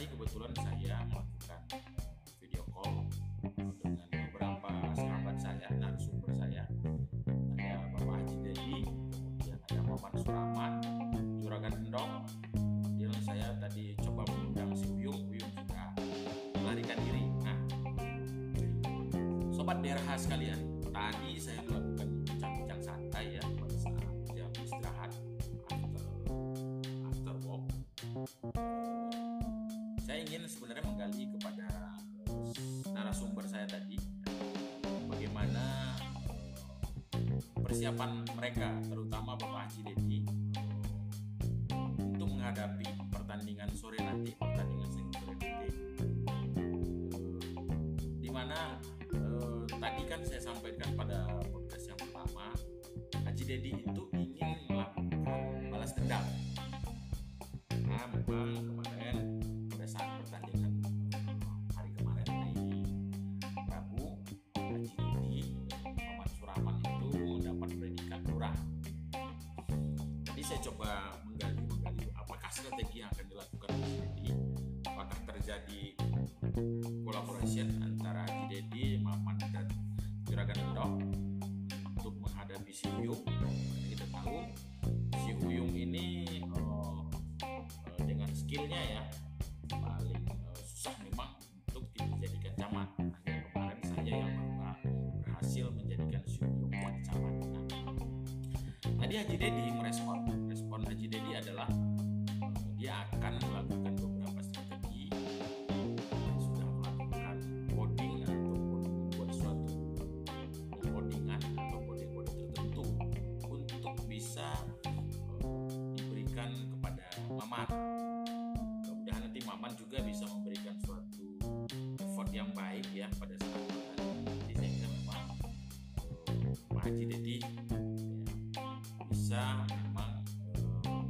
tadi kebetulan saya melakukan video call dengan beberapa sahabat saya, narasumber saya. Ada Bapak Haji Dedi, kemudian ada Maman Suraman, Juragan Endong. Kemudian saya tadi coba mengundang si Uyung, Uyung juga melarikan diri. Nah, Sobat DRH sekalian, tadi saya melakukan bincang-bincang santai ya pada saat jam istirahat after, after work. Saya ingin sebenarnya menggali kepada eh, narasumber saya tadi bagaimana eh, persiapan mereka terutama Bapak Haji Dedi untuk menghadapi pertandingan sore nanti pertandingan sore nanti. Di mana eh, tadi kan saya sampaikan pada podcast yang pertama Haji Dedi itu ingin saya coba menggali menggali. Apakah strategi yang akan dilakukan Haji Dedi apakah terjadi collaboration antara Dedi Maman dan Juragan Endok untuk menghadapi si Uyung? Kita tahu si Uyung ini eh, dengan skillnya ya paling eh, susah memang untuk dijadikan camat. Hanya kemarin saja yang pernah berhasil menjadikan si Uyung jadi camat. Nah, tadi Haji merespon baik ya pada saat nanti sehingga memang Pak Haji ya, bisa memang eh,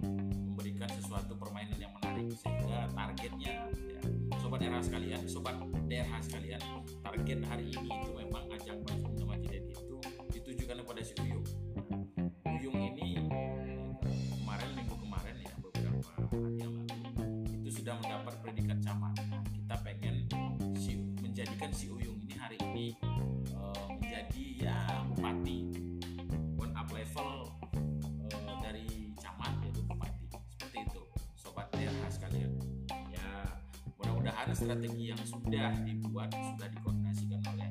memberikan sesuatu permainan yang menarik sehingga targetnya ya, sobat daerah sekalian, sobat daerah sekalian, target hari ini itu memang ajang si Uyung ini hari ini eh, menjadi ya bupati. One up level eh, dari camat yaitu bupati. Seperti itu sobat daerah sekalian ya mudah-mudahan strategi yang sudah dibuat sudah dikoordinasikan oleh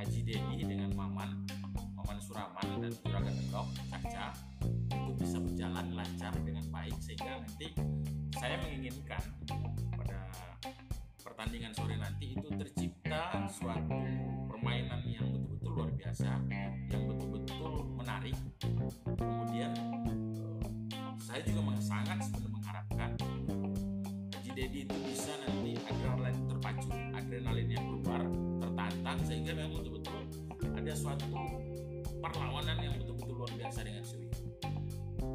Haji Dedi dengan Maman Maman Suraman dan Juragan Endok Caca itu bisa berjalan lancar dengan baik. Sehingga nanti saya menginginkan pada pertandingan sore nanti itu tercipta suatu permainan yang betul-betul luar biasa yang betul-betul menarik. Kemudian eh, saya juga sangat sebenarnya mengharapkan Haji Dedi itu bisa nanti adrenalin terpacu adrenalinnya keluar tertantang sehingga memang betul-betul ada suatu perlawanan yang betul-betul luar biasa dengan Sui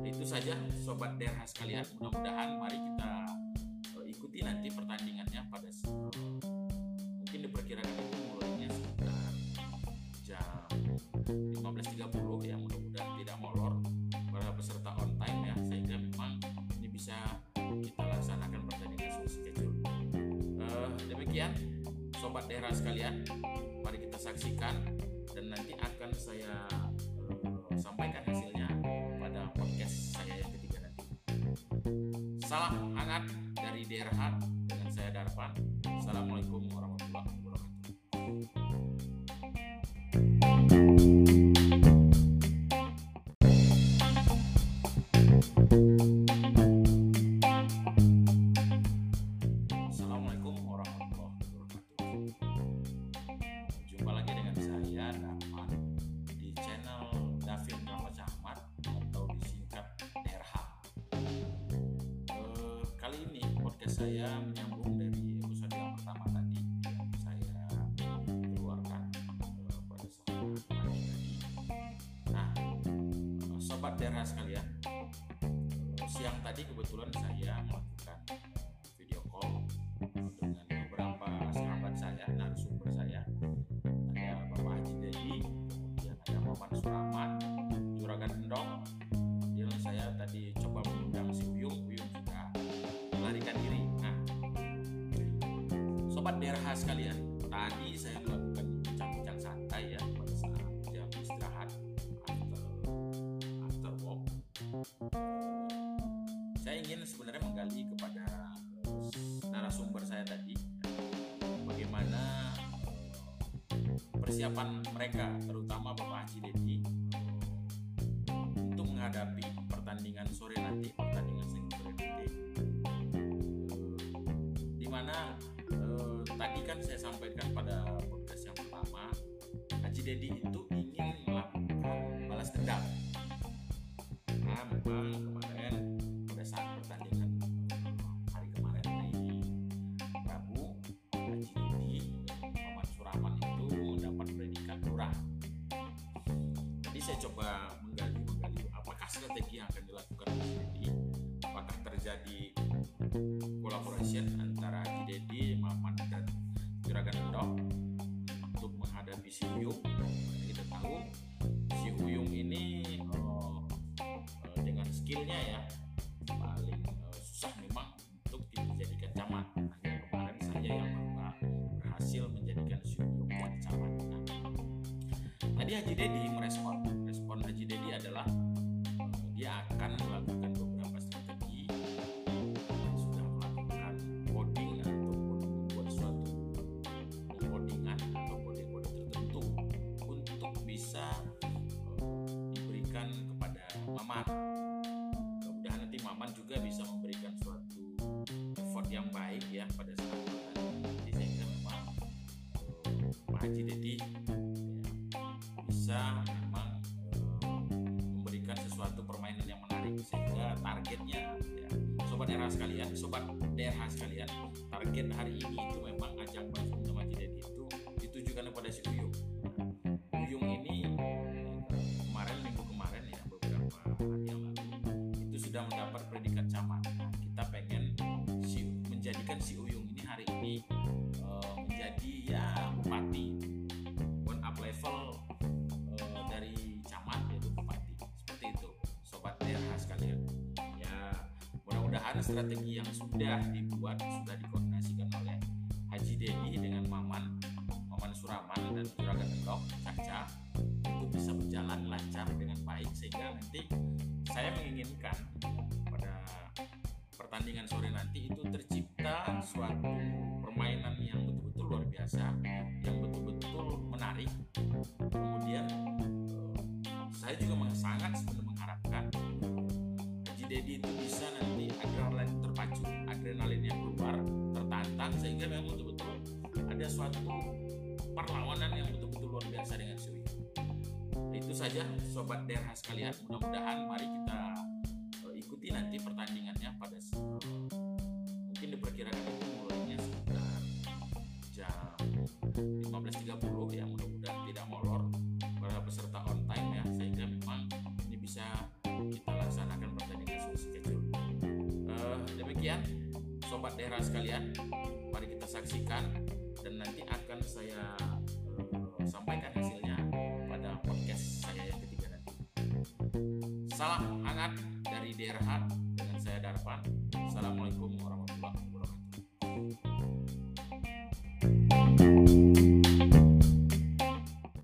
itu saja sobat DRH sekalian mudah-mudahan mari kita eh, ikuti nanti pertandingannya pada mungkin diperkirakan sobat daerah sekalian mari kita saksikan dan nanti akan saya eh, sampaikan hasilnya pada podcast saya yang ketiga nanti. Salam hangat dari daerah dengan saya Darpan saya menyambung dari episode yang pertama tadi yang saya keluarkan eh, pada saat tadi. Nah, eh, sobat DRH sekalian, eh, siang tadi kebetulan saya melakukan DRH sekalian, tadi saya melakukan bincang-bincang santai ya pada saat jam istirahat after after work. Saya ingin sebenarnya menggali kepada narasumber saya tadi bagaimana persiapan mereka terutama Bapak Haji Dedi untuk menghadapi pertandingan sore nanti pertandingan sore nanti di mana tadi kan saya sampaikan pada podcast yang pertama Haji Dedi itu ingin melakukan balas dendam. Nah memang kemarin pada saat pertandingan hari kemarin di Rabu Haji Dedi Muhammad Suraman itu mendapat predikat lurah jadi saya coba menggali menggali apakah strategi yang akan dilakukan Haji Dedi apakah terjadi collaboration antara Haji Dedi, Endok untuk menghadapi si Uyung. Kita tahu si Uyung ini eh, eh, dengan skillnya ya paling eh, susah memang untuk dijadikan camat. Hanya kemarin saja yang ber- berhasil menjadikan si Uyung camat. Nah, tadi Haji Dedi merespon, Haji Dedi ya, bisa memang eh, memberikan sesuatu permainan yang menarik sehingga targetnya ya, sobat daerah sekalian, sobat daerah sekalian, target hari ini itu memang mudah-mudahan strategi yang sudah dibuat sudah dikoordinasikan oleh Haji Dedi dengan Maman Maman Suraman dan Juragan Endok Caca. Itu bisa berjalan lancar dengan baik sehingga nanti saya menginginkan pada pertandingan sore nanti itu tercipta suatu permainan yang betul-betul luar biasa ada suatu perlawanan yang betul-betul luar biasa dengan Sui. Itu saja sobat daerah sekalian. Mudah-mudahan mari kita eh, ikuti nanti pertandingannya pada eh, mungkin diperkirakan itu mulainya sekitar jam 15.30 ya. Mudah-mudahan tidak molor para peserta on time ya sehingga memang ini bisa kita laksanakan pertandingan sesuai schedule. Eh, demikian sobat daerah sekalian mari kita saksikan dan nanti akan saya eh, sampaikan hasilnya pada podcast saya yang ketiga nanti. Salam hangat dari daerah dengan saya Darpan Assalamualaikum warahmatullahi wabarakatuh